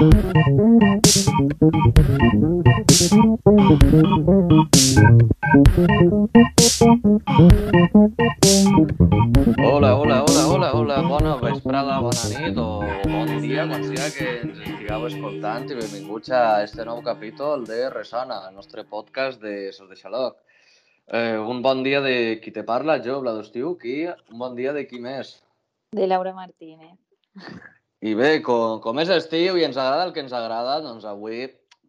Hola, hola, hola, hola, hola, bona vesprada, bona nit o bon dia, quan sigui que ens estigueu escoltant i benvinguts a este nou capítol de Resona, el nostre podcast de Sos de Xaloc. Eh, un bon dia de qui te parla, jo, Bladostiu, qui? Un bon dia de qui més? De Laura Martínez. I bé, com, com és estiu i ens agrada el que ens agrada, doncs avui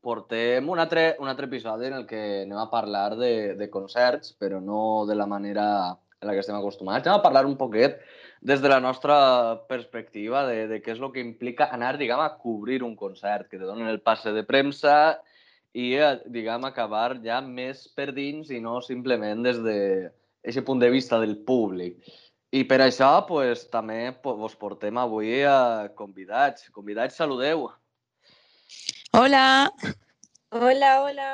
portem un altre, un altre episodi en el que anem a parlar de, de concerts, però no de la manera en la que estem acostumats. Anem a parlar un poquet des de la nostra perspectiva de, de què és el que implica anar, diguem, a cobrir un concert, que te donen el passe de premsa i, eh, diguem, acabar ja més per dins i no simplement des de aquest punt de vista del públic. I per això, pues, també vos portem avui a convidats. Convidats, saludeu. Hola. Hola, hola.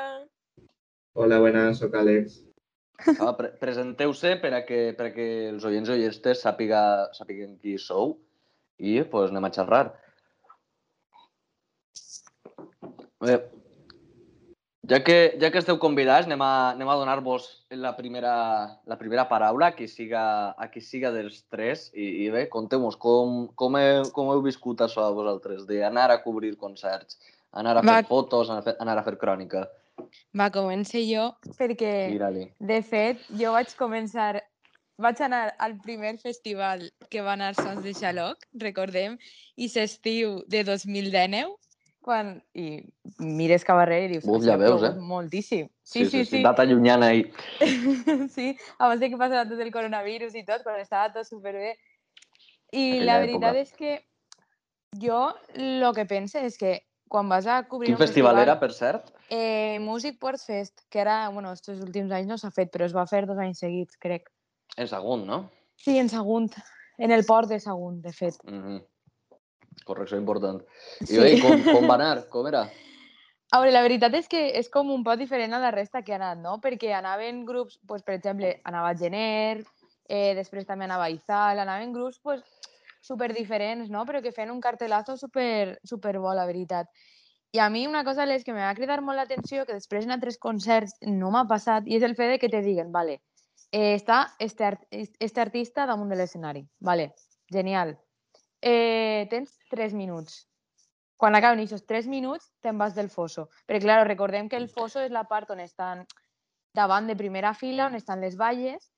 Hola, buenas, soc Àlex. Ah, pre Presenteu-se per a que, per a que els oients i oientes sàpiga, sàpiguen qui sou i pues, anem a xerrar. Bé, ja que, ja que esteu convidats, anem a, anem a donar-vos la primera, la primera paraula a qui siga, a qui siga dels tres. I, i bé, conteu-nos com, com, he, com heu viscut això a vosaltres, d'anar a cobrir concerts, anar a fer Va. fotos, anar a fer, anar a fer crònica. Va, començo jo, perquè, de fet, jo vaig començar... Vaig anar al primer festival que va anar Sons de Xaloc, recordem, i s'estiu de 2019, quan... I mires cap arrere i dius... Uf, "Hòstia, ja veus, eh?" Moltíssim. Sí, sí, sí. Data llunyana ahí. sí, abans de que passava tot el coronavirus i tot, quan estava tot superbé. I Aquella la veritat època. és que jo el que pense és que quan vas a cobrir Quin un festival festival... era, per cert? Eh, Music Port Fest, que era, bueno, estos últims anys no s'ha fet, però es va fer dos anys seguits, crec. En Sagunt, no? Sí, en Sagunt, en el port de Sagunt, de fet. Mm -hmm. Correcció important. I Sí. bé, com, com va anar? Com era? A veure, la veritat és que és com un poc diferent a la resta que ha anat, no? Perquè anaven grups, pues, per exemple, anava Gener, eh, després també anava Izal, anaven grups pues, super diferents, no? Però que feien un cartelazo super, super bo, la veritat. I a mi una cosa les que me va cridar molt l'atenció, que després en altres concerts no m'ha passat, i és el fet de que te diguen, vale, eh, està este, art este artista damunt de l'escenari, vale, genial. Eh, tens 3 minuts. Quan acaben aquests 3 minuts, te'n vas del fosso. Perquè, clar, recordem que el fosso és la part on estan davant de primera fila, on estan les valles,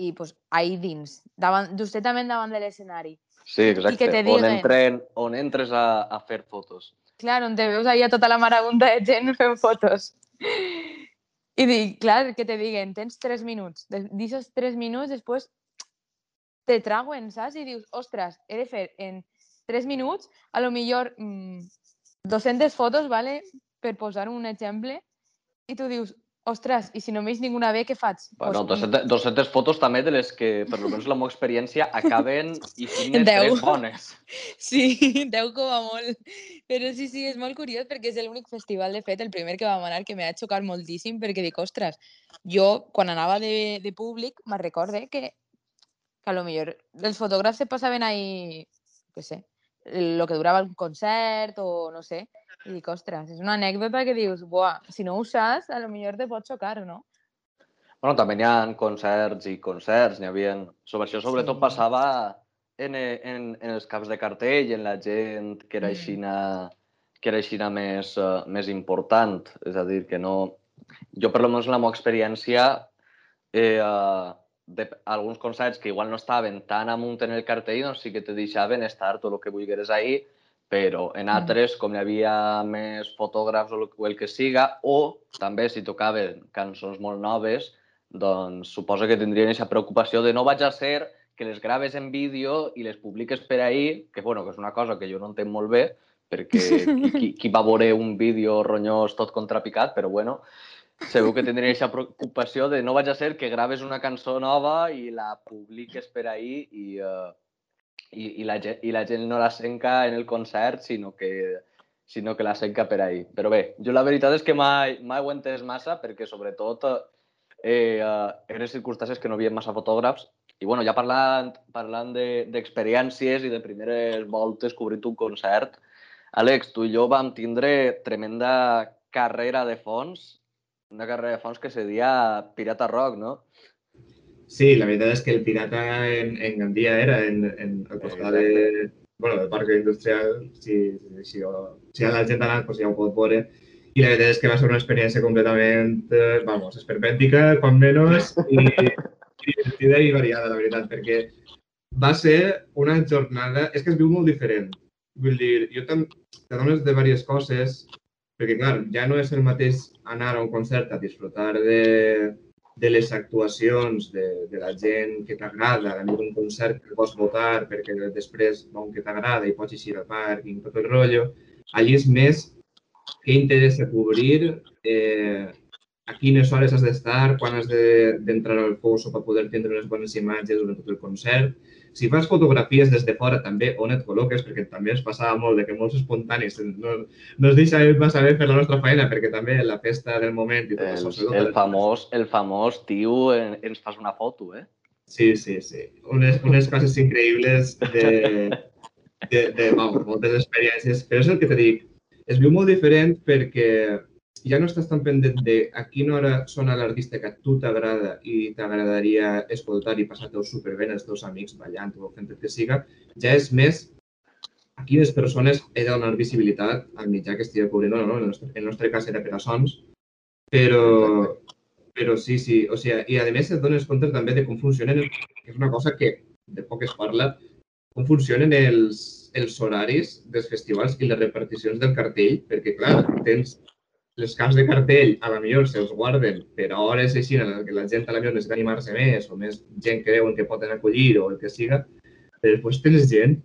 i pues, ahí dins, davant, justament davant de l'escenari. Sí, exacte. que te on, diguen. entren, on entres a, a fer fotos. Clar, on te veus allà tota la marabunta de gent fent fotos. I dic, clar, que te diguen, tens 3 minuts. D'aquests 3 minuts, després te trauen, saps? I dius, ostres, he de fer en 3 minuts, a lo millor mm, 200 fotos, vale? per posar un exemple, i tu dius, ostres, i si no veig ninguna bé, què faig? Bueno, Pues, 200, 200 fotos també de les que, per almenys la meva experiència, acaben i signen tres bones. Sí, 10 com a molt. Però sí, sí, és molt curiós perquè és l'únic festival, de fet, el primer que vam anar, que m'ha xocat moltíssim perquè dic, ostres, jo quan anava de, de públic me'n recorde que, que a lo millor els fotògrafs se passaven ahí, què sé, lo que durava el concert o no sé, i dic, ostres, és una anècdota que dius, buah, si no ho saps, a lo millor te pot xocar, no? Bueno, també n'hi ha concerts i concerts, n'hi havia... Sobre això sobretot Sí. passava en, en, en els caps de cartell, en la gent que era Mm. aixina, que era aixina més, uh, més important. És a dir, que no... Jo, per almenys, en la meva experiència, eh, uh, de, alguns concerts que igual no estaven tan amunt en el cartell, doncs sí que te deixaven estar tot el que vulgueres ahir, però en altres, com hi havia més fotògrafs o el, o el que siga, o també si tocaven cançons molt noves, doncs suposo que tindrien aquesta preocupació de no vaig a ser que les graves en vídeo i les publiques per ahir, que, bueno, que és una cosa que jo no entenc molt bé, perquè qui, qui, qui va veure un vídeo ronyós tot contrapicat, però bueno, segur que tindrien aquesta preocupació de no vaig a ser que graves una cançó nova i la publiques per ahir i, uh, i, i, la, i la gent no la senca en el concert, sinó que, sinó que la senca per ahir. Però bé, jo la veritat és que mai, mai ho he entès massa perquè sobretot eh, uh, eren circumstàncies que no havia massa fotògrafs i bueno, ja parlant, parlant de- d'experiències de, i de primeres voltes cobrint un concert, Àlex, tu i jo vam tindre tremenda carrera de fons, una carrera de fons que se deia Pirata Rock, no? Sí, la veritat és que el Pirata en, en Gandia era en, en al costat de, bueno, del parc industrial, si, si, o, si la gent ha anat, pues ja ho pot veure. I la veritat és que va ser una experiència completament, eh, vamos, esperpèntica, quan menys, i, i divertida i variada, la veritat, perquè va ser una jornada... És que es viu molt diferent. Vull dir, jo t'adones de diverses coses, perquè, clar, ja no és el mateix anar a un concert a disfrutar de, de les actuacions de, de la gent que t'agrada, d'anar a un concert que pots votar perquè després va que t'agrada i pots eixir al pàrquing, tot el rotllo. Allí és més què interessa cobrir, eh, a quines hores has d'estar, quan has d'entrar de, al fosso per poder tindre unes bones imatges durant tot el concert. Si fas fotografies des de fora també, on et col·loques, perquè també ens passava molt de que molts espontanis no, no es deixa massa bé fer la nostra feina, perquè també la festa del moment i tot el, això. El, famós, el famós tio ens fas una foto, eh? Sí, sí, sí. Unes, unes coses increïbles de, de, de, vamos, moltes experiències. Però és el que te dic, es viu molt diferent perquè ja no estàs tan pendent de a quina hora sona l'artista que a tu t'agrada i t'agradaria escoltar i passar-te-ho superbé els teus amics ballant o fent el que siga, ja és més a quines persones he de donar visibilitat al mitjà que estigui cobrint. No, no, el nostre, el nostre cas era per a sons, però, però sí, sí, o sigui, i a més et dones compte també de com funcionen, que és una cosa que de poc es parla, com funcionen els, els horaris dels festivals i les reparticions del cartell, perquè, clar, tens les camps de cartell, a la millor se'ls guarden per a hores així en què la gent a la millor necessita animar-se més o més gent que veuen que poden acollir o el que siga, però després tens gent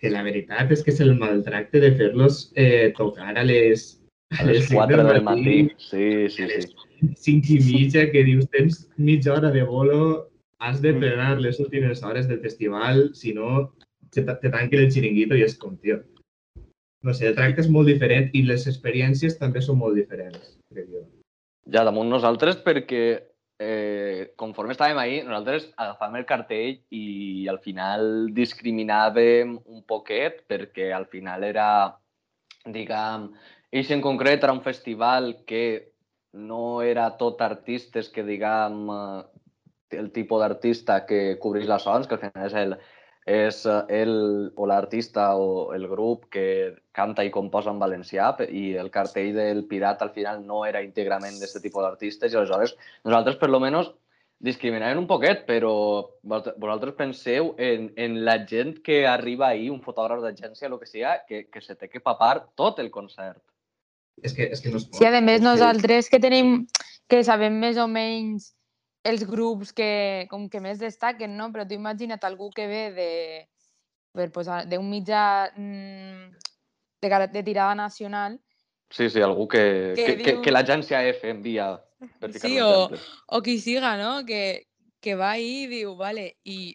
que la veritat és que és el maltracte de fer-los eh, tocar a les, a les 4 del matí. Sí, sí, sí. 5 i mitja, que dius, tens mitja hora de bolo, has de plenar les últimes hores del festival, si no, te, te tanquen el xiringuito i és com, tio, no sé, el tracte és molt diferent i les experiències també són molt diferents, crec jo. Ja, damunt nosaltres perquè eh, conforme estàvem ahí, nosaltres agafàvem el cartell i al final discriminàvem un poquet perquè al final era, diguem, ells en concret era un festival que no era tot artistes que, diguem, eh, el tipus d'artista que cobreix les sons, que al final és el, és eh, el o l'artista o el grup que canta i composa en valencià i el cartell del Pirat al final no era íntegrament d'aquest tipus d'artistes i aleshores nosaltres per lo menos discriminàvem un poquet, però vosaltres penseu en, en la gent que arriba ahir, un fotògraf d'agència, el que sigui, que, que se té que papar tot el concert. És que, és que no es pot. Sí, a més, nosaltres que tenim, que sabem més o menys els grups que, com que més destaquen, no? Però tu imagina't algú que ve de, per posar, d'un mitjà mm, de, de tirada nacional. Sí, sí, algú que, que, que, diu... que, que l'agència F envia per sí, o, o qui siga, no? Que, que va ahí i diu, vale, i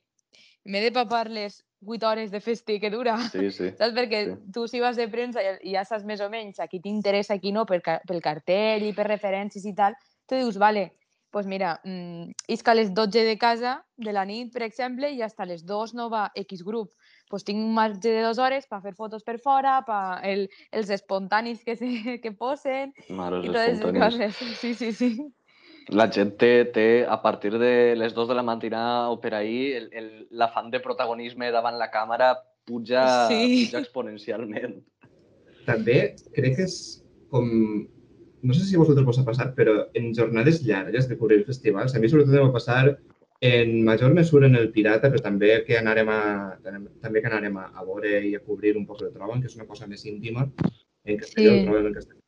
m'he de papar les 8 hores de festi que dura. Sí, sí. Saps? Perquè sí. tu si vas de premsa i ja saps més o menys a qui t'interessa, a qui no, per, pel cartell i per referències i tal, tu dius, vale, pues mira, mmm, isca a les 12 de casa de la nit, per exemple, i hasta les 2 no va X grup. Pues tinc un marge de dues hores per fer fotos per fora, per el, els espontanis que, se, que posen Mare, i totes les coses. Sí, sí, sí. La gent té, té, a partir de les 2 de la matinada o per ahir, l'afant de protagonisme davant la càmera puja, sí. puja exponencialment. També crec que és com no sé si a vosaltres vos ha passat, però en jornades llargues de cobrir festivals, a mi sobretot em va passar en major mesura en el Pirata, però també que anarem a, també que anarem a, a veure i a cobrir un poc el Troben, que és una cosa més íntima, en castellà, sí. Troben en castellà.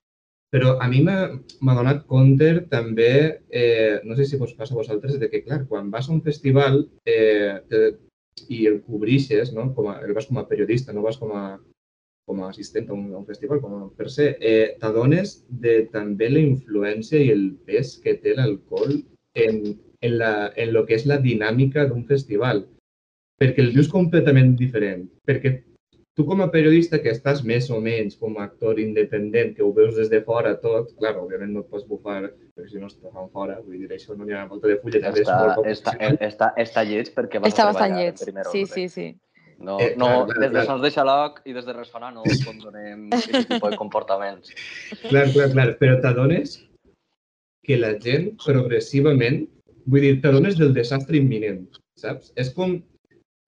Però a mi m'ha donat compte també, eh, no sé si vos passa a vosaltres, de que, clar, quan vas a un festival eh, te, i el cobrixes, no? com a, el vas com a periodista, no vas com a, com a assistent a un, a un festival, com a per se, eh, t'adones de també la influència i el pes que té l'alcohol en, en, la, en lo que és la dinàmica d'un festival. Perquè el vius completament diferent. Perquè tu com a periodista que estàs més o menys com a actor independent, que ho veus des de fora tot, clar, òbviament no et pots bufar, perquè si no es fan fora, vull dir, això no n'hi ha molta de fulla, també està, és molt està, està, està lleig perquè vas està a treballar lleig. en primer sí. Sí, sí, No, Eh, no, clar, clar, des de. Sons de Xaloc i des de Ressonar no condonem aquest tipus de comportaments. Clar, clar, clar, però t'adones que la gent progressivament, vull dir, t'adones del desastre imminent, saps? És com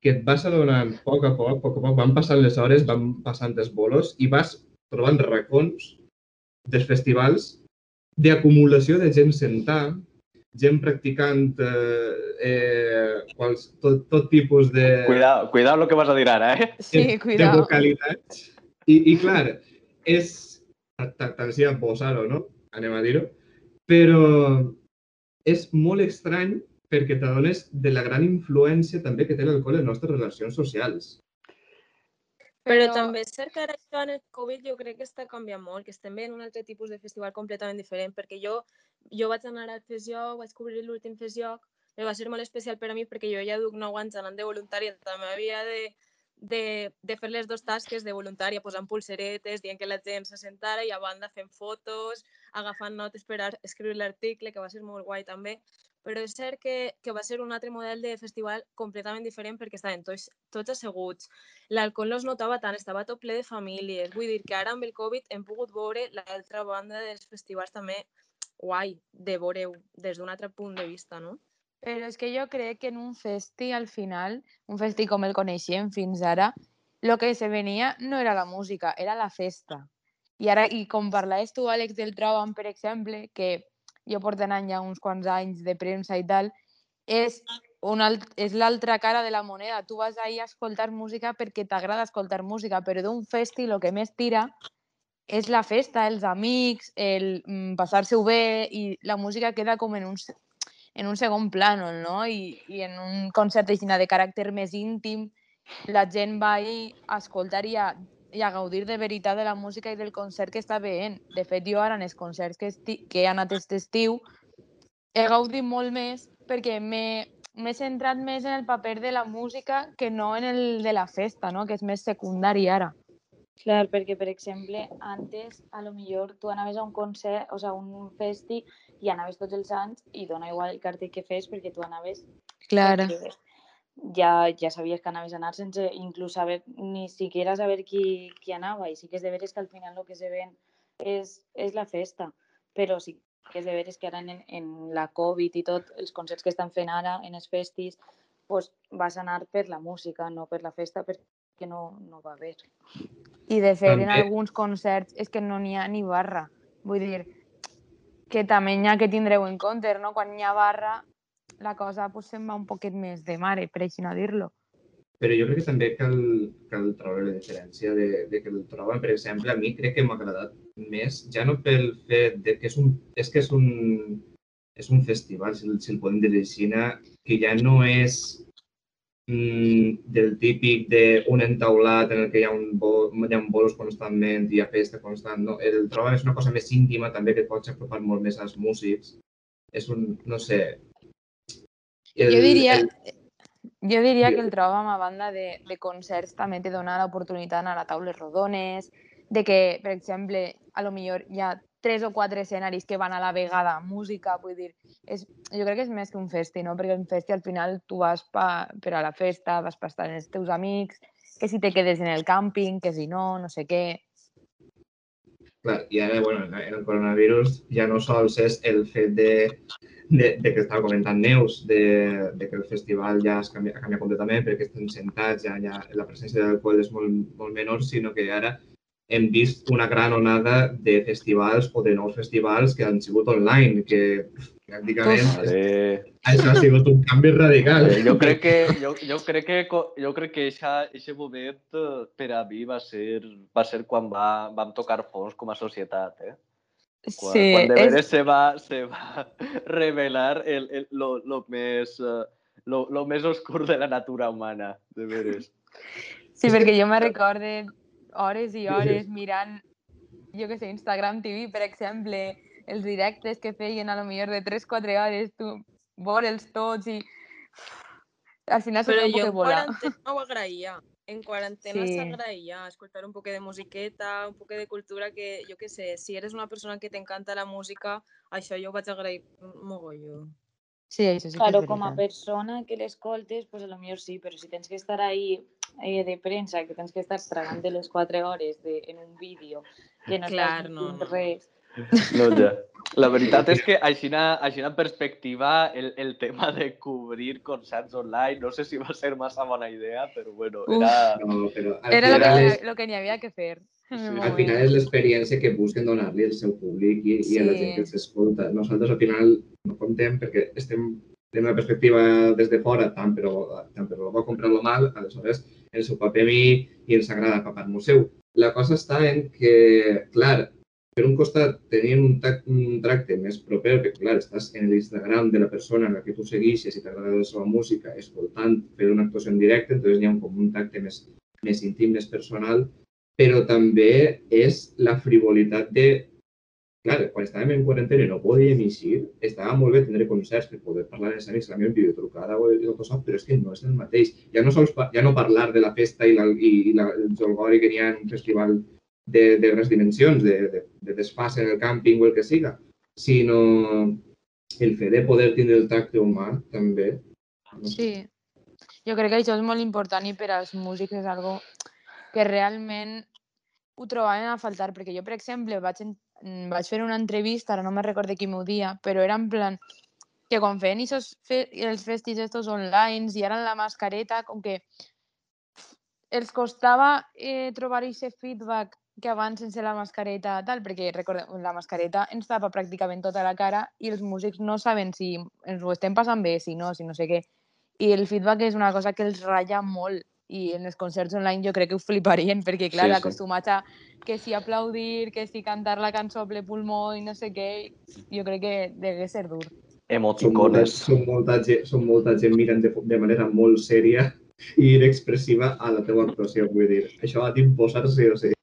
que et vas adonant a poc a poc, a poc a poc, van passant les hores, van passant els bolos i vas trobant racons dels festivals d'acumulació de gent sentada, gent practicant eh, eh, quals, tot, tot tipus de, Cuidao, cuidao lo que vas a dir ara, eh? Sí, de cuidado. vocalitats. I, i clar, és tant si posar-ho, no? Anem a dir-ho. Però és molt estrany perquè t'adones de la gran influència també que té l'alcohol en les nostres relacions socials. Però també és cert que ara això en el Covid jo crec que està canviant molt, que estem veient un altre tipus de festival completament diferent, perquè jo, jo vaig anar al Fes Joc, vaig cobrir l'últim Fes Joc, i va ser molt especial per a mi perquè jo ja duc 9 anys anant de voluntària, també havia de, de, de fer les dues tasques de voluntària, posant pulseretes, dient que la gent s'assentara i a banda fent fotos, agafant notes per escriure l'article, que va ser molt guai també. Però és cert que, que va ser un altre model de festival completament diferent perquè estaven tots, tots asseguts. L'alcohol no es notava tant, estava tot ple de famílies. Vull dir que ara amb el Covid hem pogut veure l'altra banda dels festivals també guai, de veure des d'un altre punt de vista, no? Però és que jo crec que en un festi, al final, un festi com el coneixem fins ara, el que se venia no era la música, era la festa. I ara, i com parlaves tu, Àlex, del Trobam, per exemple, que jo porto anant ja uns quants anys de premsa i tal, és, un alt, és l'altra cara de la moneda. Tu vas ahir a escoltar música perquè t'agrada escoltar música, però d'un festi el que més tira és la festa, els amics, el mm, passar-se-ho bé i la música queda com en un, en un segon plànol, no? I, i en un concert de caràcter més íntim, la gent va ahir a escoltar i a, i a gaudir de veritat de la música i del concert que està veient. De fet, jo ara en els concerts que, esti que he anat aquest estiu he gaudit molt més perquè m'he centrat més en el paper de la música que no en el de la festa, no? que és més secundari ara. Clar, perquè, per exemple, antes, a lo millor tu anaves a un concert, o sigui, a un festi, i anaves tots els anys i dona igual el cartell que fes perquè tu anaves Clara. perquè ja, ja sabies que anaves a anar sense inclús saber, ni siquiera saber qui, qui anava. I sí que és de veres que al final el que se ven és, és la festa, però sí que és de veres que ara en, en la Covid i tot, els concerts que estan fent ara en els festis, pues, vas anar per la música, no per la festa, perquè no, no va haver. I de fet, en alguns concerts és que no n'hi ha ni barra. Vull dir, que també n'hi ha que tindreu en compte, no? Quan n'hi ha barra, la cosa pues, se'n va un poquet més de mare, per així no dir-lo. Però jo crec que també cal, cal treure la diferència de, de que el troben, per exemple, a mi crec que m'ha agradat més, ja no pel fet de que és un, és que és un, és un festival, si, el- si el podem dir així, que ja no és mm, del típic d'un entaulat en el que hi ha, un bo, hi ha bolos constantment hi ha festa constant. No, el troben és una cosa més íntima també que et pots apropar molt més als músics. És un, no sé... jo diria, el- jo diria que el trobam a banda de, de concerts també te dona l'oportunitat d'anar a taules rodones, de que, per exemple, a lo millor hi ha tres o quatre escenaris que van a la vegada, música, vull dir, és, jo crec que és més que un festi, no? Perquè un festi al final tu vas pa, per a la festa, vas per estar amb els teus amics, que si te quedes en el càmping, que si no, no sé què. Clar, i ara, bueno, en el coronavirus ja no sols és el fet de, de, de que estava comentant Neus, de, de que el festival ja es canvia, ha canviat completament perquè estem sentats, ja, ja la presència d'alcohol és molt, molt menor, sinó que ara hem vist una gran onada de festivals o de nous festivals que han sigut online, que pràcticament. Vale. això ha sigut un canvi radical. Eh, jo crec que jo, jo crec que jo crec que eixa, eixe moment eh, per a mi va ser va ser quan va, vam tocar fons com a societat, eh? Quan, Sí, quan de és, veres se va, se va revelar el, el, lo, lo, més, eh, lo, lo més oscur de la natura humana, de veres. sí, perquè jo me recorde hores i hores mirant, jo que sé, Instagram TV, per exemple, els directes que feien a lo millor de 3-4 hores, tu veure'ls tots i... Al final se Però jo en volar. quarantena ho agraïa. En quarantena Sí. s'agraïa escoltar un poc de musiqueta, un poc de cultura que, jo que sé, si eres una persona que t'encanta la música, això jo ho vaig agrair mogolló. Sí, això sí que Claro, és com a persona que l'escoltes, pues a lo millor sí, però si tens que estar ahí eh, de premsa que tens que estar tragant de les 4 hores de, en un vídeo que no Clar, estàs no, dient no. res. No, ja. La veritat és que així en perspectiva el, el tema de cobrir concerts online no sé si va ser massa bona idea, però bueno, Uf. era... No, però Era lo final, que, és, lo que n'hi havia que fer. el Sí. al final és l'experiència que busquen donar-li al seu públic i, i a la Sí. gent que els escolta. Nosaltres al final no contem perquè estem en una perspectiva des de fora, tant però, tant però el bo comprar lo mal, aleshores ens ho papem i, i ens agrada papar-nos seu. La cosa està en que, clar, per un costat tenien un, un tracte més proper, perquè clar, estàs en l'Instagram de la persona en la que tu segueixes i t'agrada la seva música, escoltant, fer una actuació en directe, entonces hi ha un, com un tracte més, més íntim, més personal, però també és la frivolitat de... Clar, quan estàvem en quarantena i no podíem eixir, estava molt bé tindre concerts per poder parlar amb els amics, la meva videotrucada o tot això, però és que no és el mateix. Ja no, sols, ja no parlar de la festa i, la, i, la, el jolgori que n'hi ha en un festival de, de grans dimensions, de, de, de desfase en el càmping o el que siga, sinó el fet de poder tindre el tacte humà també. No. Sí. Jo crec que això és molt important i per als músics és algo que realment ho trobaven a faltar, perquè jo, per exemple, vaig, vaig fer una entrevista, ara no me recordo qui m'ho dia, però era en plan que quan feien esos fe els festis estos online i ara la mascareta, com que els costava eh, trobar aquest feedback que abans sense la mascareta tal, perquè recordem, la mascareta ens tapa pràcticament tota la cara i els músics no saben si ens ho estem passant bé, si no, si no sé què. I el feedback és una cosa que els ratlla molt i en els concerts online jo crec que ho fliparien perquè, clar, Sí, sí, acostumats a que si aplaudir, que si cantar la cançó a ple pulmó i no sé què, jo crec que degué ser dur. Són molta, Emoticones. són, molta, són molta gent mirant de, de manera molt sèria i inexpressiva a la teva actuació, vull dir. Això ha d'imposar-se, o sigui,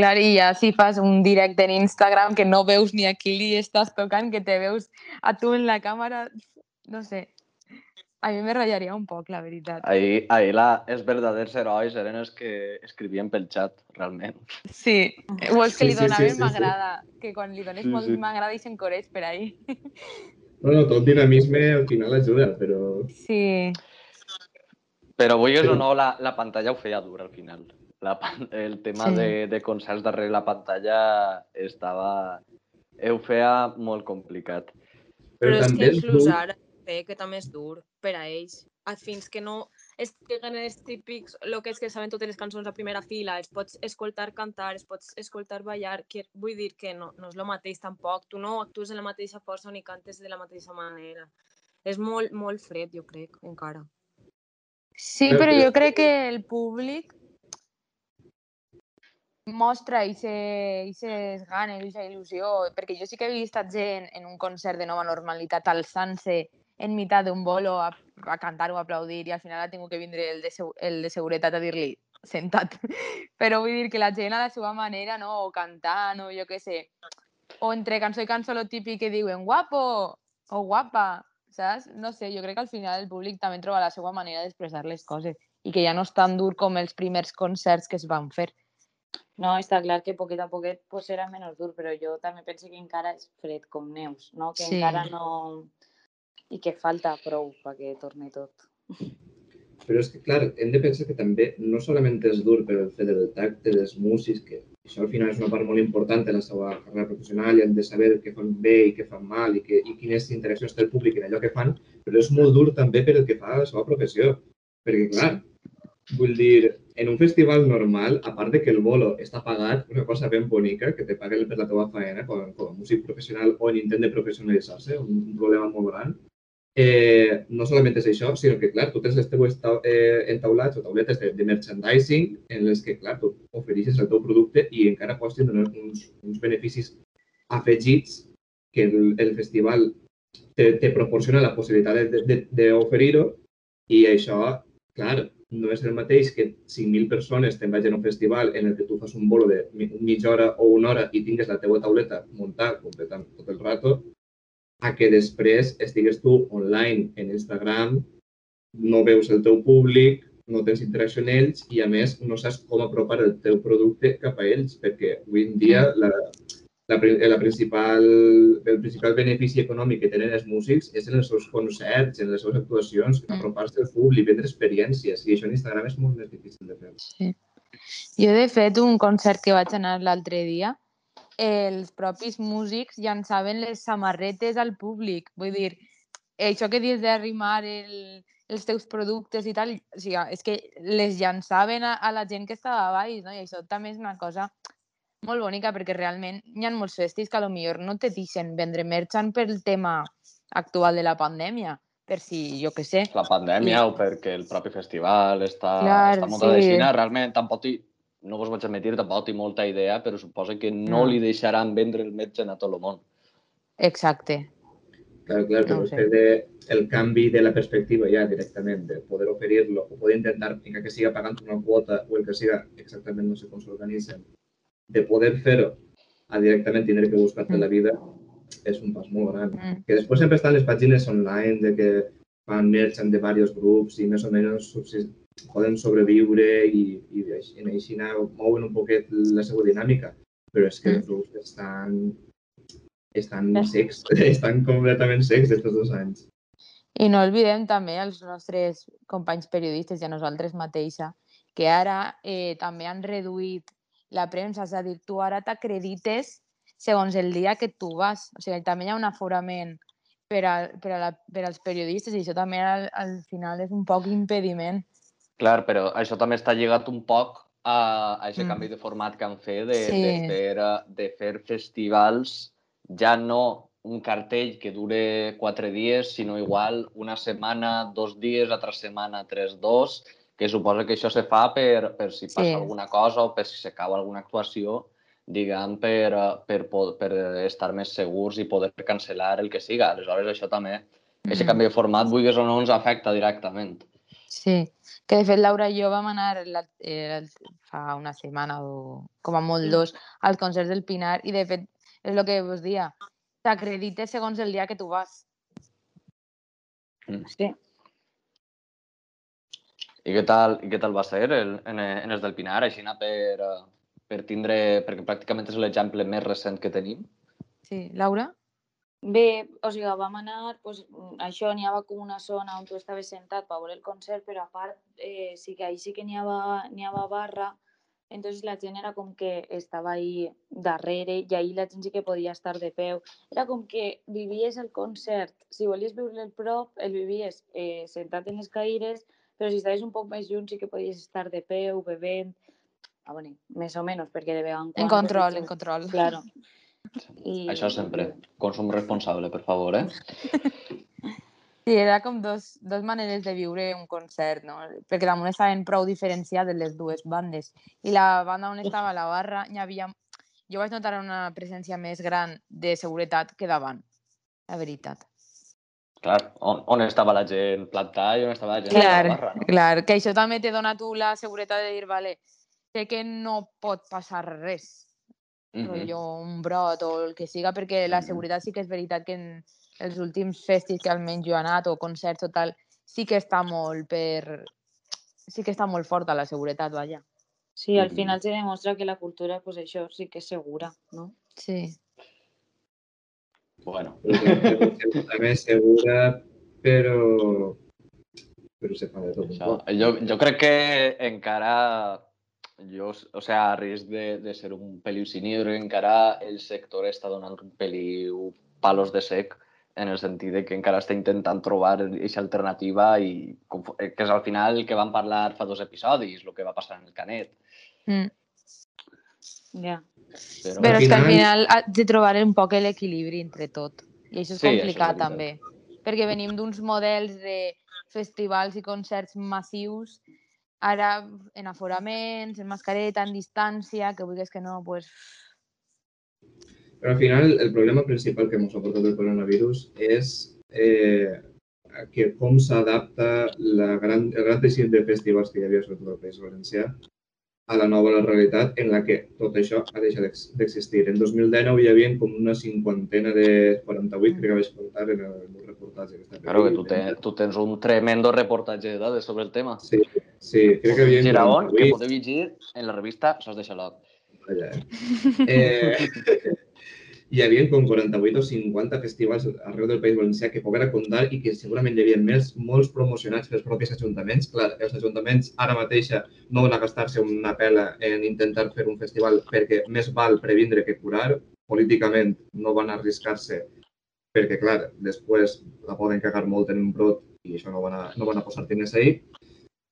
Clar, i ja si fas un directe en Instagram que no veus ni a qui li estàs tocant, que te veus a tu en la càmera, no sé. A mi me ratllaria un poc, la veritat. Ahir, ahir la, els verdaders herois eren els que escrivien pel xat, realment. Sí, o els que Sí, li sí, sí, donaven sí, sí. m'agrada, que quan li dones Sí, molt sí. m'agrada i s'encoreix per ahí. bueno, tot dinamisme al final ajuda, però Sí, Però vulguis Però- o no, la, la pantalla ho feia dur al final. La, el tema Sí. de, de concerts darrere la pantalla estava... Ho feia molt complicat. Però és també que és inclús dur- ara sé que també és dur per a ells. Fins que no estiguen els típics, el que és que saben totes les cançons a primera fila, els pots escoltar cantar, els pots escoltar ballar, que vull dir que no, no és el mateix tampoc. Tu no actues de la mateixa força ni cantes de la mateixa manera. És molt, molt fred, jo crec, encara. sí, Però- jo crec que el públic mostra aquestes ganes, aquesta il·lusió, perquè jo sí que he vist a gent en un concert de nova normalitat alçant-se en meitat d'un bolo a, a cantar o a aplaudir i al final ha tingut que vindre el de, el de seguretat a dir-li sentat. Però vull dir que la gent a la seva manera, no? o cantant, o jo què sé, o entre cançó i cançó lo típic que diuen guapo o guapa, saps? No sé, jo crec que al final el públic també troba la seva manera d'expressar les coses i que ja no és tan dur com els primers concerts que es van fer. No, està clar que poquet a poquet pues, serà menys dur, però jo també penso que encara és fred com neus, no? que Sí. encara no... i que falta prou perquè torni tot. Però és que, clar, hem de pensar que també no solament és dur per el fet del tacte dels músics, que això al final és una part molt important de la seva carrera professional i han de saber què fan bé i què fan mal i, que, i quines interaccions té el públic en allò que fan, però és molt dur també per el que fa a la seva professió. Perquè, clar, vull dir, en un festival normal, a part de que el bolo està pagat, una cosa ben bonica, que te paguen per la teva feina com, com a músic professional o en intent de professionalitzar-se, un, un problema molt gran, eh, no solament és això, sinó que, clar, tu tens els teus tau- eh, entaulats o tauletes de, de merchandising en les que, clar, tu ofereixes el teu producte i encara pots tindre uns, uns beneficis afegits que el, el festival te, te proporciona la possibilitat d'oferir-ho i això, clar, no és el mateix que 5.000 persones te'n vagin a un festival en el que tu fas un bolo de mi- mitja hora o una hora i tingues la teua tauleta muntada completant tot el rato, a que després estigues tu online en Instagram, no veus el teu públic, no tens interacció amb ells i, a més, no saps com apropar el teu producte cap a ells, perquè avui en dia la, la, pri- la principal, el principal benefici econòmic que tenen els músics és en els seus concerts, en les seves actuacions, Mm. apropar-se al públic, vendre experiències, i això en Instagram és molt més difícil de fer. Sí. Jo, de fet, un concert que vaig anar l'altre dia, els propis músics llançaven les samarretes al públic. Vull dir, això que dius d'arrimar el, els teus productes i tal, o sigui, és que les llançaven a, a la gent que estava a baix, no? I això també és una cosa molt bonica perquè realment hi ha molts festis que millor no te deixen vendre merchan pel tema actual de la pandèmia, per si, jo que sé, La pandèmia o perquè el propi festival està, Clar, està muntat sí. així. Realment, tampoc hi, no vos vaig admetir, tampoc tinc molta idea, però suposo que no, No. li deixaran vendre el metge a tot el món. exacte. Claro, claro, No pero ho es sé. de, el cambio de la perspectiva ya directamente, poder oferirlo o poder intentar, venga, que siga pagando una cuota o el que siga exactamente, no sé cómo se organicen, de poder hacerlo a directamente tener que buscarte Mm. la vida, es un paso muy grande. Mm. Que después siempre están las páginas online de que fan merchan de varios grupos y más o menos subsis- poden sobreviure i, i en així mouen un poquet la seva dinàmica, però és que Mm. els grups estan, estan secs, estan completament secs estos dos anys. I no oblidem també els nostres companys periodistes i a nosaltres mateixa, que ara eh, també han reduït la premsa, és a dir, tu ara t'acredites segons el dia que tu vas. O sigui, també hi ha un aforament per, a, per, a la, per als periodistes i això també al, al final és un poc impediment. Clar, però això també està lligat un poc a, a aquest Mm. canvi de format que han fet de, Sí. de, fer, eh, de fer festivals ja no un cartell que dure quatre dies, sinó igual una setmana, dos dies, altra setmana, tres, dos, que suposa que això se fa per, per si passa Sí. alguna cosa o per si s'acaba alguna actuació, diguem, per, eh, per, per estar més segurs i poder cancel·lar el que siga. Aleshores, això també, aquest Mm. canvi de format, vulguis o no, ens afecta directament. Sí, que de fet Laura i jo vam anar la, eh, fa una setmana o com a molt dos als concerts del Pinar i de fet és el que vos dia, t'acredites segons el dia que tu vas. Sí. I què tal, i què tal va ser el, en, en els del Pinar, així per, eh, per tindre, perquè pràcticament és l'exemple més recent que tenim? Sí, Laura? Bé, o sigui, vam anar, pues, això n'hi havia com una zona on tu estaves sentat per veure el concert, però a part eh, sí que ahí sí que n'hi havia, n'hi havia barra, entonces la gent era com que estava ahí darrere i ahí la gent sí que podia estar de peu. Era com que vivies el concert, si volies viure el prop, el vivies eh, sentat en les caires, però si estaves un poc més lluny sí que podies estar de peu, bevent, ah, bueno, més o menys, perquè de vegades En control, en control. Claro. I, Això sempre. Consum responsable, per favor, eh? Sí, era com dos, dos maneres de viure un concert, no? Perquè damunt estaven prou diferenciades les dues bandes. I la banda on estava la barra, hi havia... Jo vaig notar una presència més gran de seguretat que davant, la veritat. Clar, on, on estava la gent plantada i on estava la gent Clar, la barra, no? clar, que això també te dona tu la seguretat de dir, vale, sé que no pot passar res, Mhm. rotllo un brot o el que siga, perquè la seguretat sí que és veritat que en els últims festis que almenys jo he anat o concerts o tal, sí que està molt per... sí que està molt forta la seguretat, vaja. Sí, al Mm. final se demostra que la cultura, pues això sí que és segura, no? Sí. Bueno, També és segura, però, però se fa de tot això, jo, jo crec que encara, jo, o sea, a risc de, de ser un peliu sinidre, encara el sector està donant un peliu palos de sec en el sentit de que encara està intentant trobar aquesta alternativa i fo- que és al final el que vam parlar fa dos episodis, el que va passar en el Canet. Mm. Ja. Però, Però és que al final- has de trobar un poc l'equilibri entre tot. I això és Sí, això és complicat també. Perquè venim d'uns models de festivals i concerts massius, ara en aforaments, en mascareta, en distància, que vulguis que no, pues... Però al final el problema principal que ens ha portat el coronavirus és eh, que com s'adapta el gran teixit de festivals que hi havia sobretot al País Valencià a la nova realitat en la que tot això ha deixat d'ex- d'existir. En 2019 hi havia com una cinquantena de 48, crec que vaig contar en el meu reportatge. Que Claro que tu, te, tu tens un tremendo reportatge de dades sobre el tema. Sí, sí, crec que hi havia Giraón, que 48. podeu llegir en la revista Sos de Xaloc. Vaja, eh? eh, hi havia com 48 o 50 festivals arreu del País Valencià que poguera comptar i que segurament hi havia més, molts promocionats pels propis ajuntaments. Clar, els ajuntaments ara mateixa no van a gastar-se una pela en intentar fer un festival perquè més val previndre que curar. Políticament no van arriscar-se perquè, clar, després la poden cagar molt en un brot i això no van a, no van a posar diners ahí.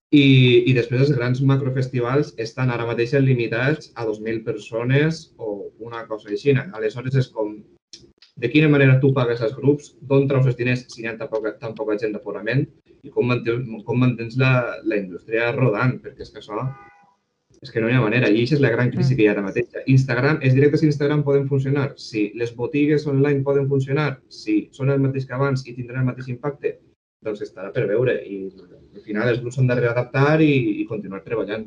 I, I després els grans macrofestivals estan ara mateix limitats a 2.000 persones o una cosa així. Aleshores és com, de quina manera tu pagues els grups, d'on traus els diners si hi ha tan poca, tan poca gent d'aforament i com mantens, com mantens la, la indústria rodant, perquè és que això és que no hi ha manera. I això és la gran crisi que hi ha ara mateix. Instagram, els directes d'Instagram poden funcionar? Sí. Les botigues online poden funcionar? Sí. Són el mateix que abans i tindran el mateix impacte? Doncs estarà per veure. I al final els grups s'han de readaptar i, i continuar treballant.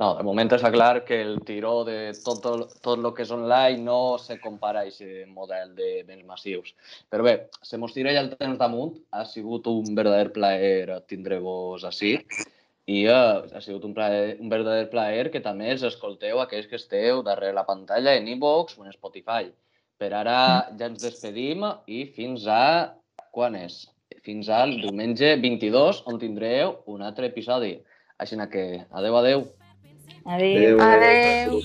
No, de moment està clar que el tiró de tot, el, tot el que és online no se compara a aquest model de béns massius. Però bé, se mos tira ja el temps damunt. Ha sigut un verdader plaer tindre-vos així. I uh, ha sigut un, plaer, un verdader plaer que també els escolteu aquells que esteu darrere la pantalla en iVoox o en Spotify. Per ara ja ens despedim i fins a... Quan és? Fins al diumenge 22, on tindreu un altre episodi. Així que adeu, adeu. Adeu. Adeu.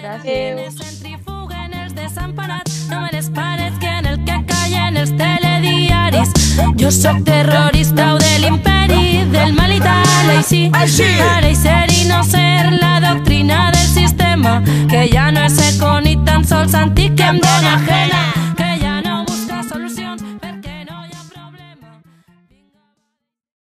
Gràcies. centrifuguen els desemparats, no me les pares que en el que callen els telediaris. Jo sóc terrorista o de l'imperi, del mal i tal, així. Ara i ser i no ser la doctrina del sistema, que ja no és eco ni tan sols antic que em dóna ajena.